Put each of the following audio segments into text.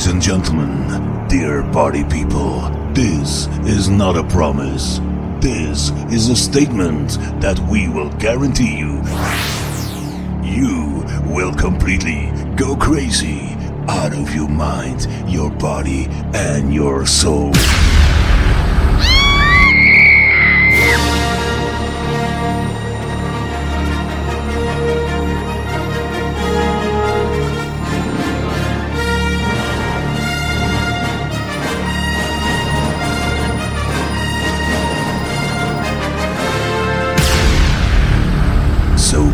Ladies and gentlemen, dear party people, this is not a promise. This is a statement that we will guarantee you. You will completely go crazy out of your mind, your body, and your soul.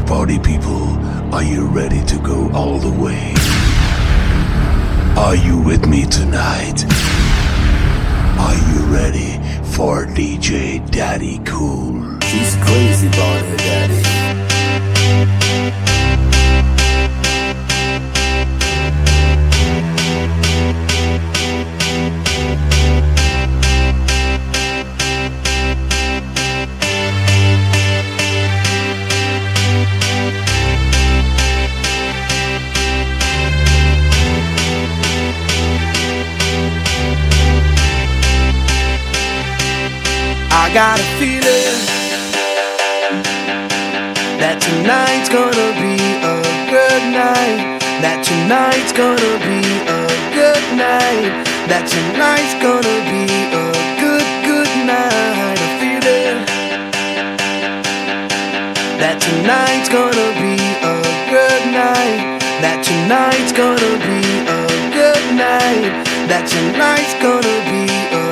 Party people, are you ready to go all the way? Are you with me tonight? Are you ready for DJ Daddy Cool? She's crazy about her daddy. Got a feeling that tonight's gonna be a good night. That tonight's gonna be a good night. That tonight's gonna be a good, good night. A feeling that tonight's gonna be a good night. That tonight's gonna be a good night. That tonight's gonna be a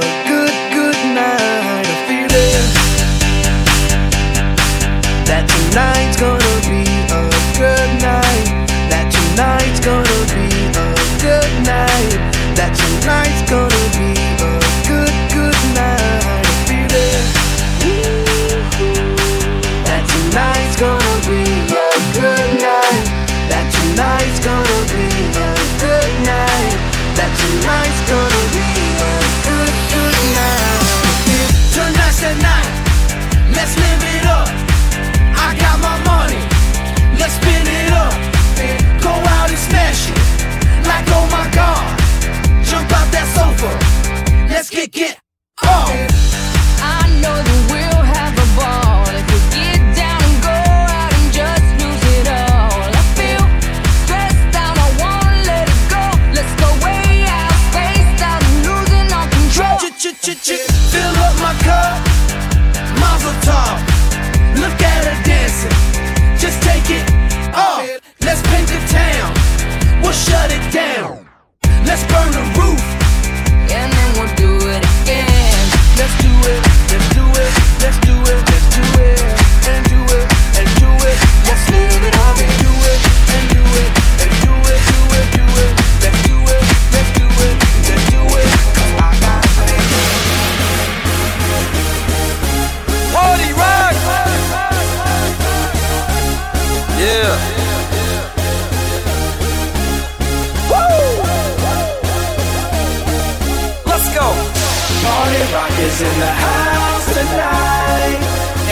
Party rock is in the house tonight.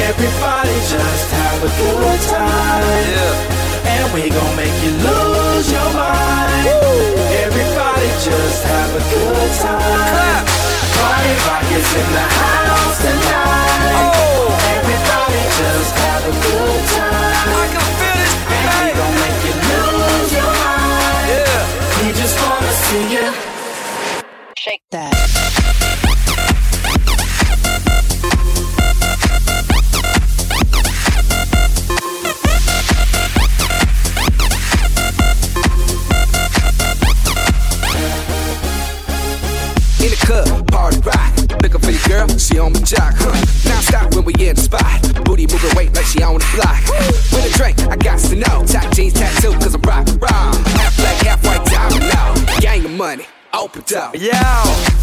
Everybody just have a good time. Yeah. And we gon' make you lose your mind. Everybody just have a good time. Clap. Party rock is in the house tonight. Oh. Everybody just have a good time. I can feel this And we gon' make you lose your mind. Yeah. We just wanna see you. Shake that. Yo,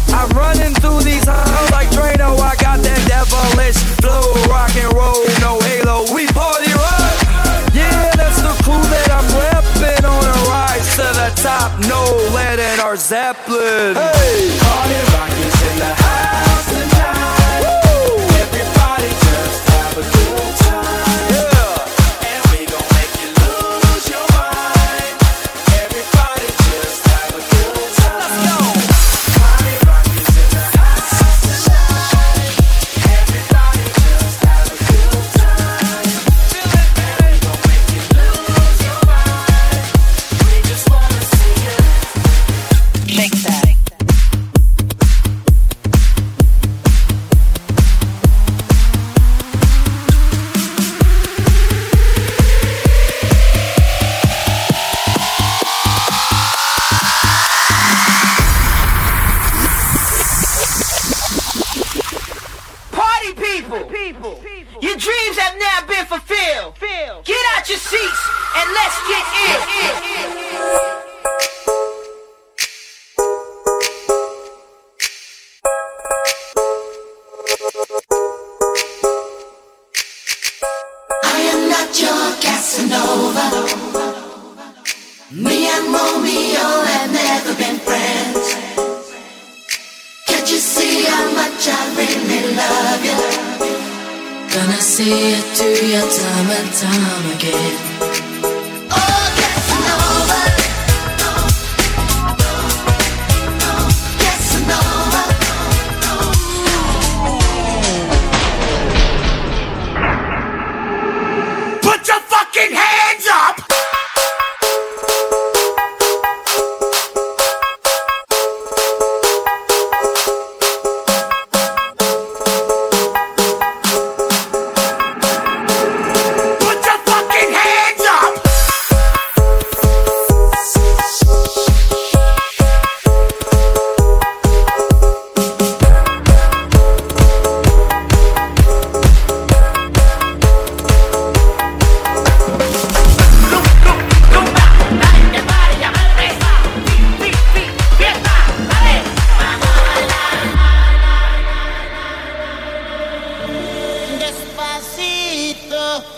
I'm running through these halls like Drano. I got that devilish flow, rock and roll, no halo. We party rock. Yeah, that's the crew that I'm repping on a rise to the top. No lead in our Zeppelin. Hey, Party rock in the house tonight. Everybody just have a good time.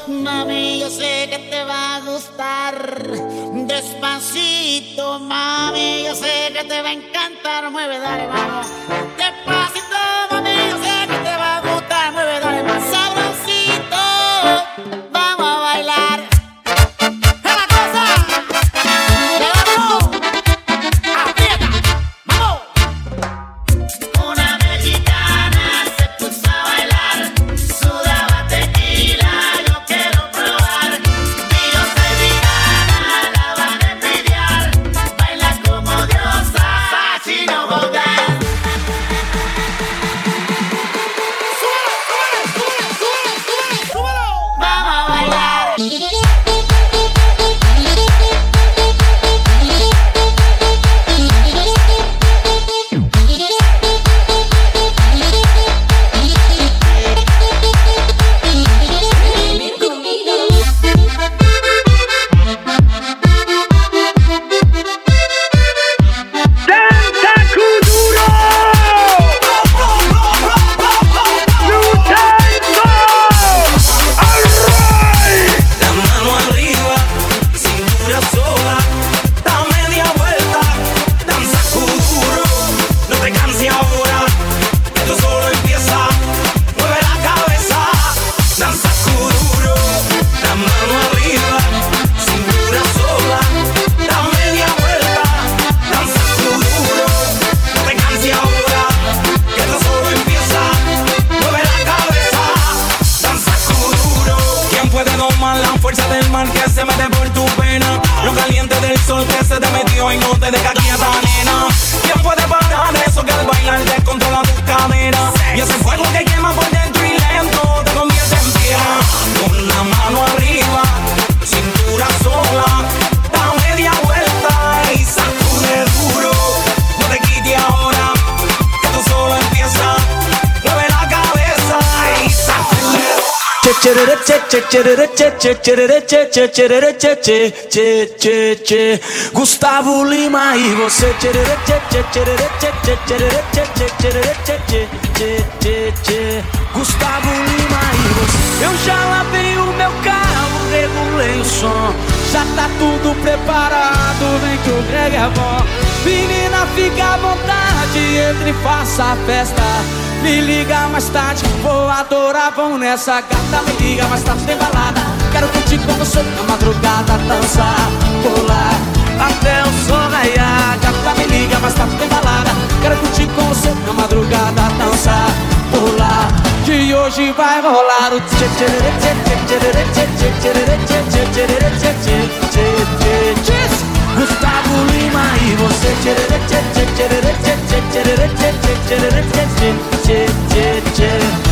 Mami, yo sé que te va a gustar. Despacito, mami, yo sé que te va a encantar. Mueve, dale, vamos. Pena? Lo caliente del sol que se te metió y no te deja quieta, nena. ¿Quién puede parar eso que al bailar descontrola tus Gustavo Lima e você Gustavo Lima e você Eu já lavei o meu carro, regulei o som Já tá tudo preparado, vem que o Greg é bom Menina, fica à vontade, entre e faça a festa Me liga mais tarde, vou adorar, vão nessa gata Me liga mais tarde, tem balada Quero curtir com você na madrugada Dançar, pular, até o sol raiar Gata, me liga mais tarde, tem balada Quero curtir com você na madrugada Dançar, pular Que hoje vai rolar o tchê tchê tchê tchê tchê tchê tchê tchê tchê tchê tchê tchê tchê tchê tchê tchê e você tchê tchê tchê tchê tchê tchê tchê tchê tchê tchê tchê tchê tchê tchê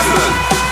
Jasmine.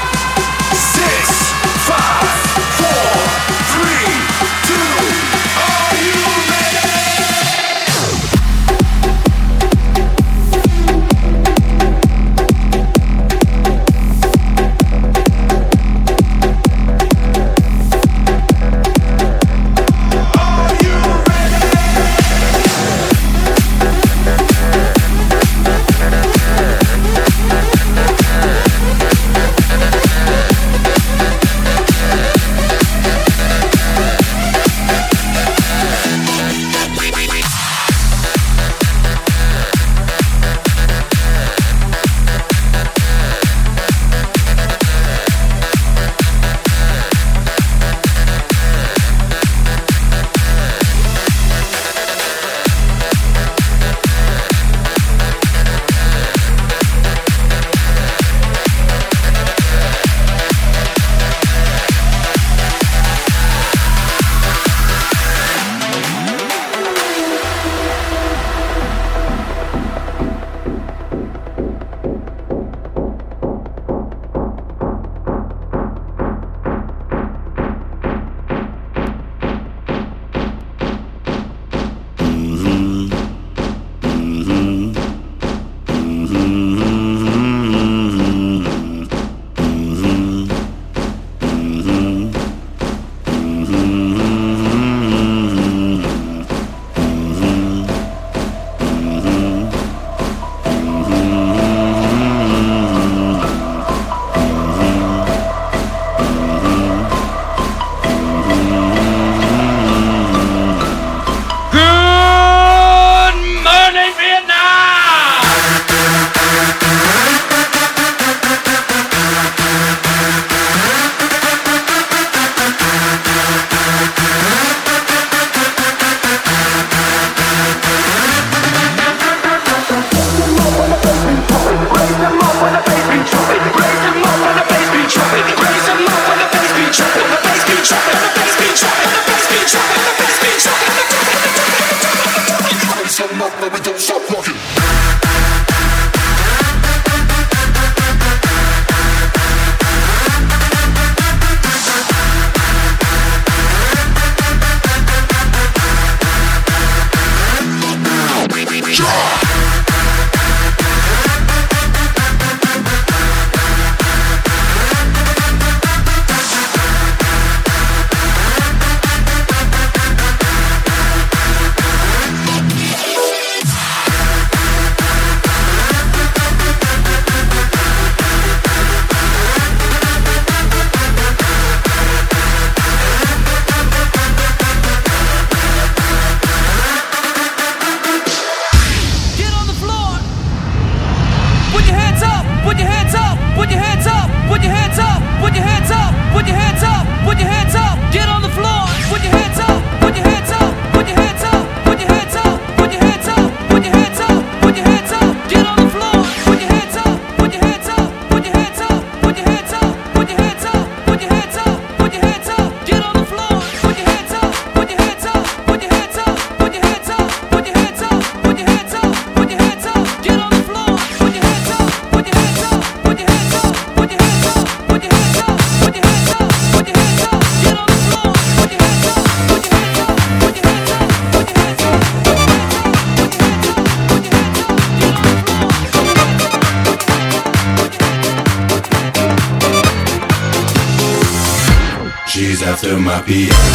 After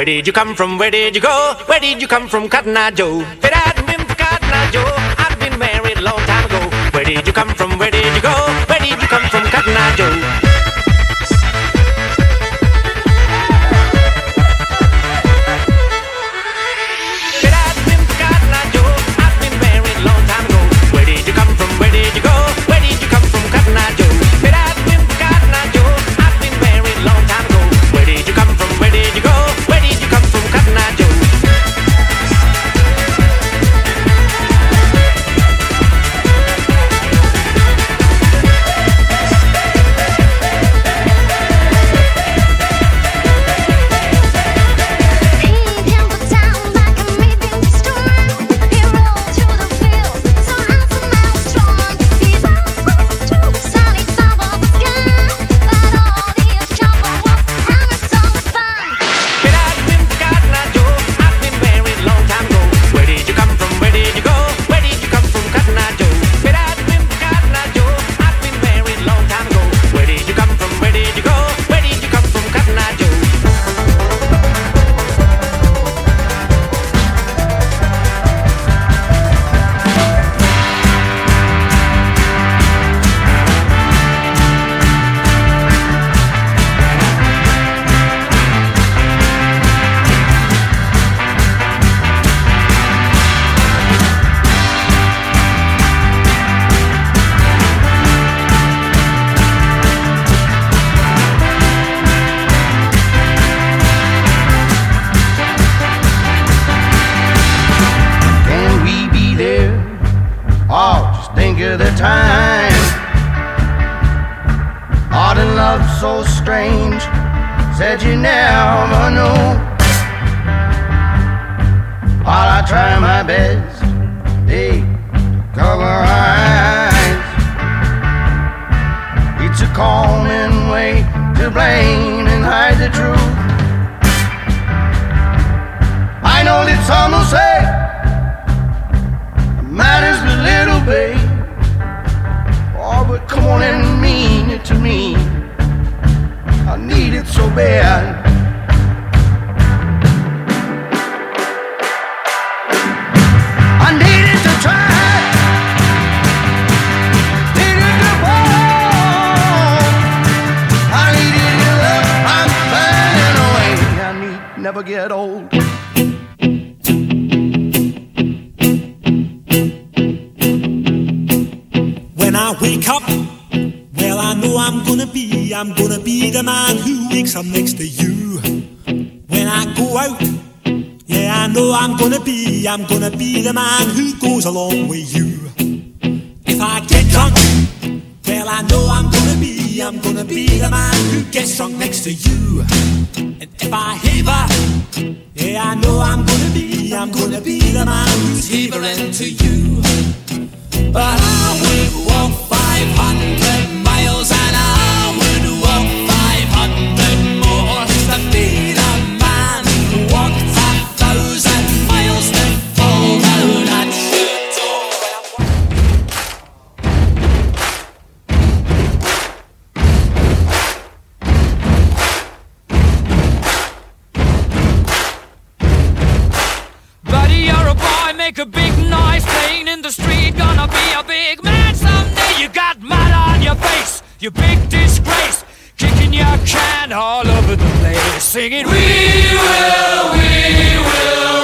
Where did you come from? Where did you go? Where did you come from, Cotton Eye Joe? If it hadn't been for Cotton Eye Joe, I'd been married a long time ago. Where did you come from? Where did you go? Where did you come from, Cotton Eye Joe? I'm gonna be, I'm gonna be the man who wakes up next to you when I go out. Yeah, I know I'm gonna be, I'm gonna be the man who goes along with you. If I get drunk, well, I know I'm gonna be, I'm gonna be the man who gets drunk next to you. And if I haver, yeah, I know I'm gonna be, I'm gonna be the man who's havering to you. But I will walk 500. you big disgrace, kicking your can all over the place, singing, We will, we will.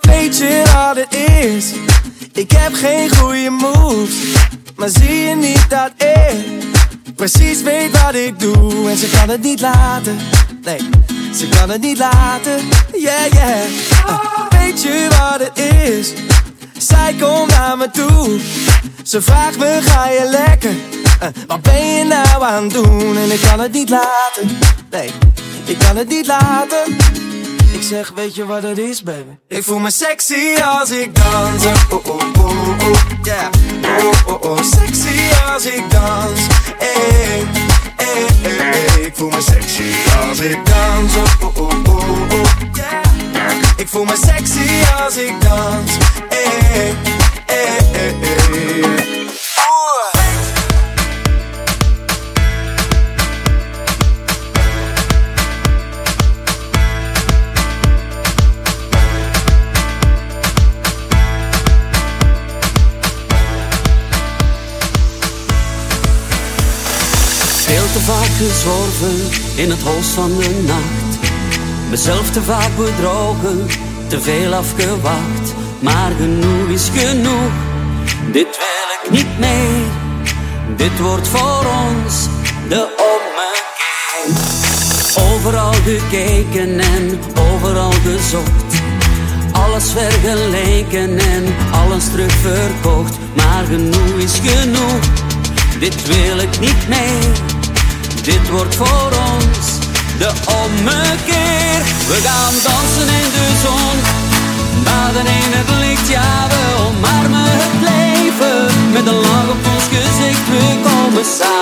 Weet je wat het is? Ik heb geen goede moves, maar zie je niet dat ik precies weet wat ik doe en ze kan het niet laten. Nee, ze kan het niet laten. Yeah, yeah. Ah, weet je wat het is? Zij komt naar me toe. Ze vraagt me, ga je lekker? Eh, wat ben je nou aan het doen? En ik kan het niet laten. Nee, ik kan het niet laten. Zeg, weet je wat het is, baby? Ik voel me sexy als ik dans. Oh, oh, oh, oh. Yeah. Oh, oh, oh. Sexy als ik dans. Hey, hey, hey, hey. Ik voel me sexy als ik dans. Oh, oh, oh, oh. Yeah. Ik voel me sexy als ik dans. Hey, hey, hey. Vaak gezworven in het holst van de nacht. Mezelf te vaak bedrogen, te veel afgewacht. Maar genoeg is genoeg, dit wil ik niet meer. Dit wordt voor ons de ommekeer. Overal gekeken en overal gezocht. Alles vergeleken en alles terugverkocht. Maar genoeg is genoeg, dit wil ik niet meer. Dit wordt voor ons de ommekeer. We gaan dansen in de zon, baden in het licht. Ja, we omarmen het leven met een lach op ons gezicht. We komen samen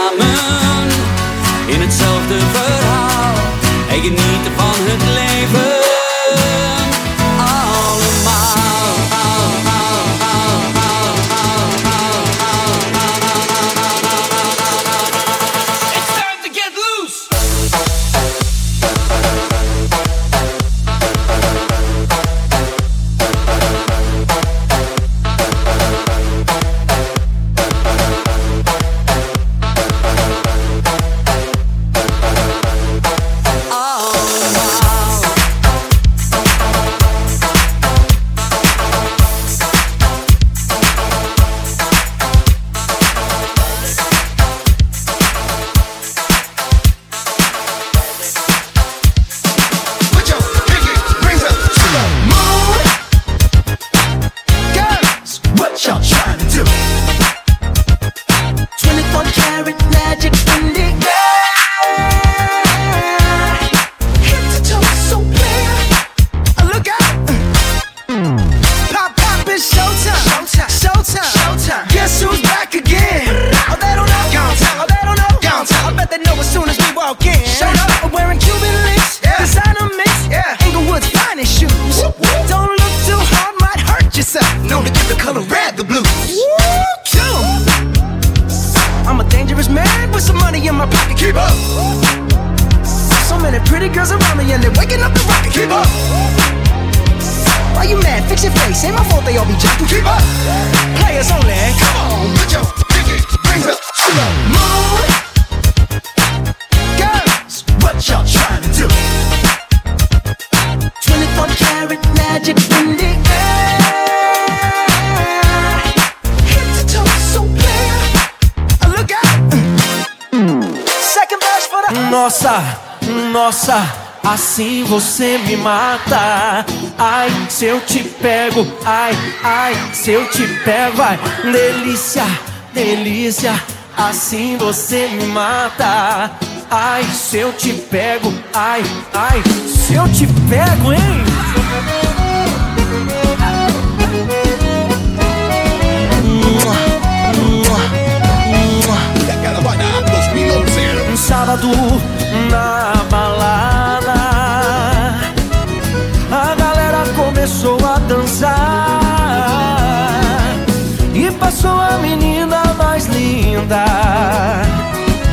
Nossa, nossa, assim você me mata. Ai, se eu te pego, ai, ai, se eu te pego, ai, delícia, delícia, assim você me mata. Ai, se eu te pego, ai, ai, se eu te pego, hein? Um sábado na balada. A galera começou a dançar e passou a menina mais linda.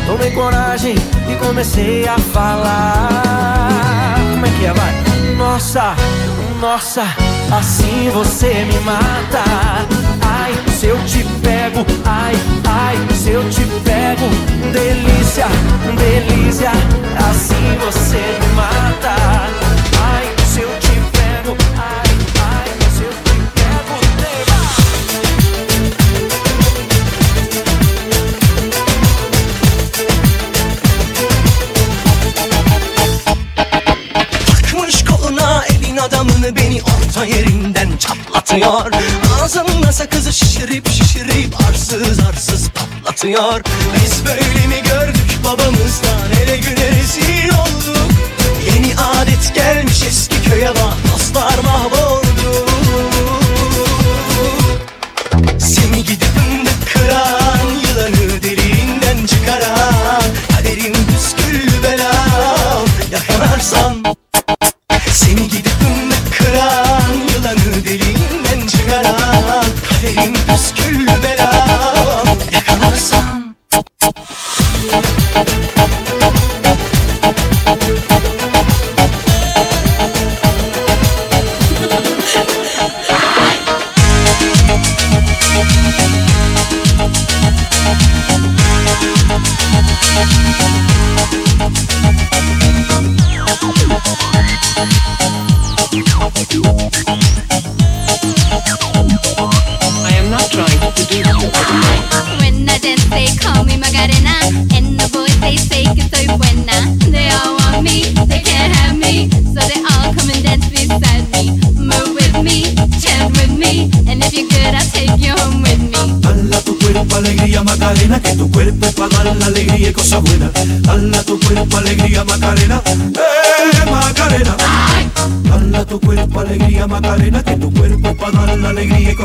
Tomei coragem e comecei a falar. Como é que é, vai? Nossa, nossa, assim você me mata Ai, se eu te pego, ai, ai, se eu te pego. Delícia, delícia, assim você me mata. olsa yerinden çatlatıyor. Ağzımda sakızı şişirip şişirip arsız arsız patlatıyor. Biz böyle mi gördük babamızdan? Ele güne rezil olduk. Yeni adet gelmiş eski köye bak. Dostlar mahvolduk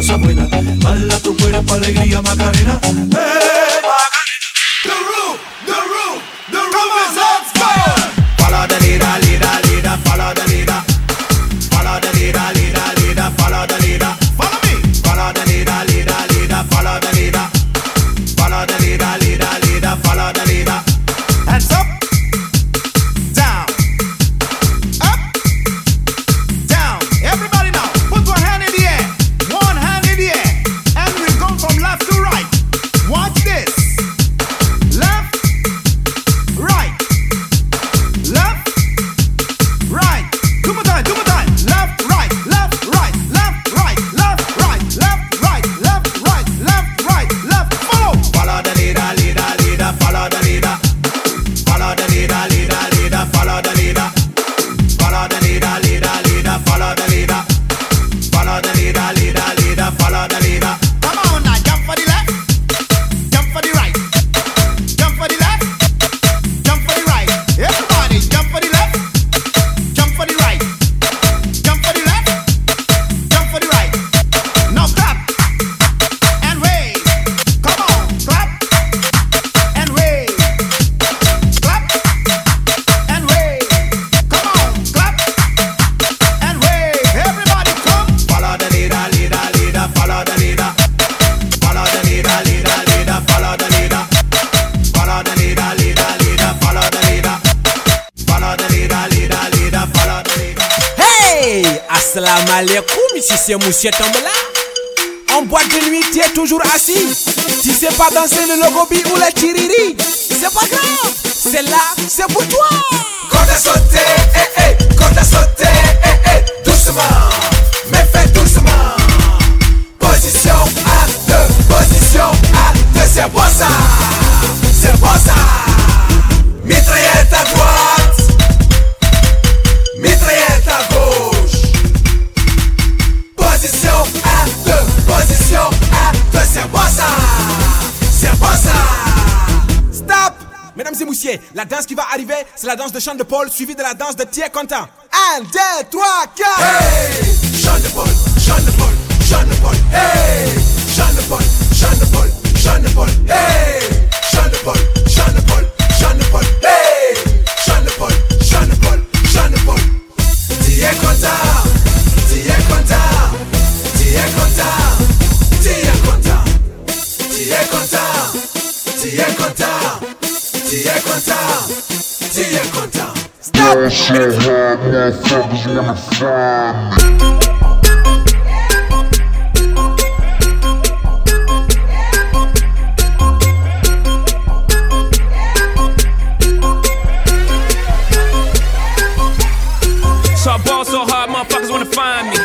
Mala tu cuerpo, alegría, Macarena. ¡Eh! pas danser le logo beat. La danse qui va arriver, c'est la danse de Chant de Paul suivie de la danse de Thierry Content. 1, 2, 3, 4. Hey, Chant de Paul, Chant de Paul, Chant de Paul. Hey, Chant de Paul, Chant de Paul, Chant de Paul. Hey, Chant de Paul, Chant de Paul, Chant de Paul. Hey, Chant de Paul, Chant de Paul, Chant de Paul. Thierry Content. Shit, motherfuckers wanna find me. So I ball so hard, motherfuckers wanna find me.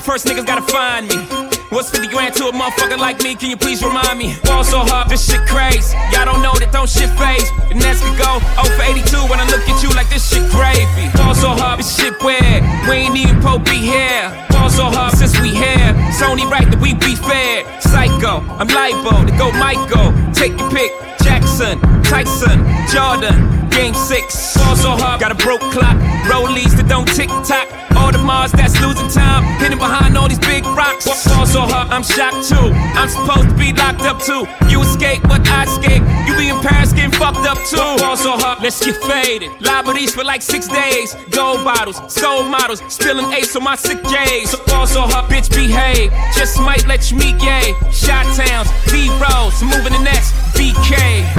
First niggas gotta find me. What's 50 grand to a motherfucker like me? Can you please remind me? Ball so hard, this shit crazy. Y'all don't know that don't shit phase. And next could go 0 for 82 when I look at you like this shit gravy. Ball so hard, this shit weird. We ain't even Pope be here. Ball so hard since we here. It's only right that we be fair. Psycho, I'm libo to go Michael. Take your pick. Jackson, Tyson, Jordan, Game 6. Ball so hard, got a broke clock. Rollies that don't tick tock. All the Mars that's losing time. Hidden behind all these big rocks. Ball so hard, I'm shocked too. I'm supposed to be locked up too. You escape, but I escape. You be in Paris getting fucked up too. Ball so hard, let's get faded. Liberties for like six days. Gold bottles, soul models. Spilling ace on my sick days. So hard, bitch, behave. Just might let you meet gay. Shot towns, B rolls, moving the next. BK.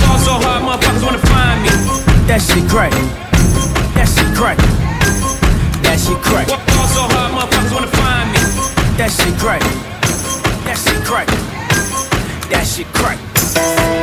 Ball so hard, motherfuckers wanna find me. That shit crack. That shit crack. That shit crack. Ball so hard, motherfuckers wanna find me. That shit crack. That shit crack. That shit crack.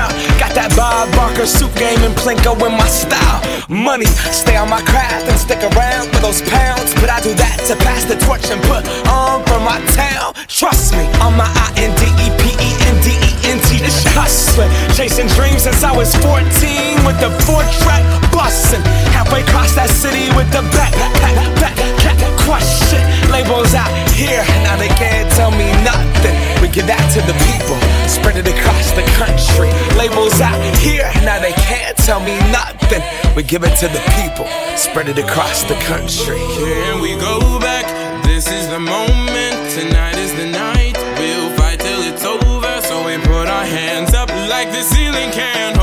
That Bob Barker soup game and Plinko in my style. Money, stay on my craft and stick around for those pounds. But I do that to pass the torch and put on for my town. Trust me, on my I N D E P E N D N T. This hustling. Chasing dreams since I was 14 with the four track bustin'. Halfway across that city with the back, back, back, back, shit. Labels out here, now they can't tell me nothing. We give that to the people, spread it across the country. Labels out here, now they can't tell me nothing. We give it to the people, spread it across the country. Can we go back? This is the moment. Tonight is the night. Hands up like the ceiling can't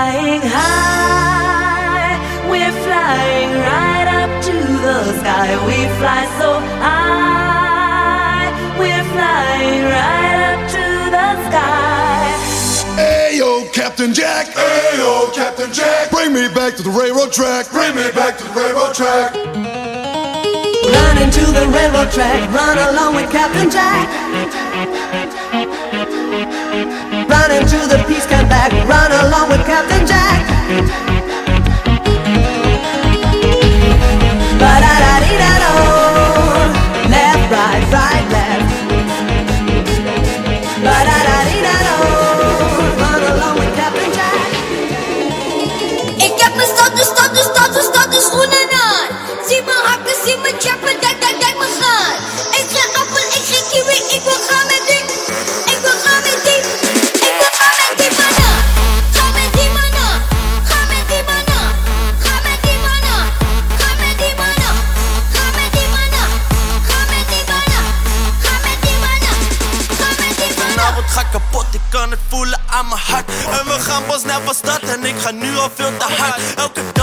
flying high. We're flying right up to the sky. We fly so high. We're flying right up to the sky. Ayo, Captain Jack. Ayo, Captain Jack. Bring me back to the railroad track. Bring me back to the railroad track. Run into the railroad track. Run along with Captain Jack running to the peace, come back, run along with Captain Jack. stad en ik ga nu al veel te hard.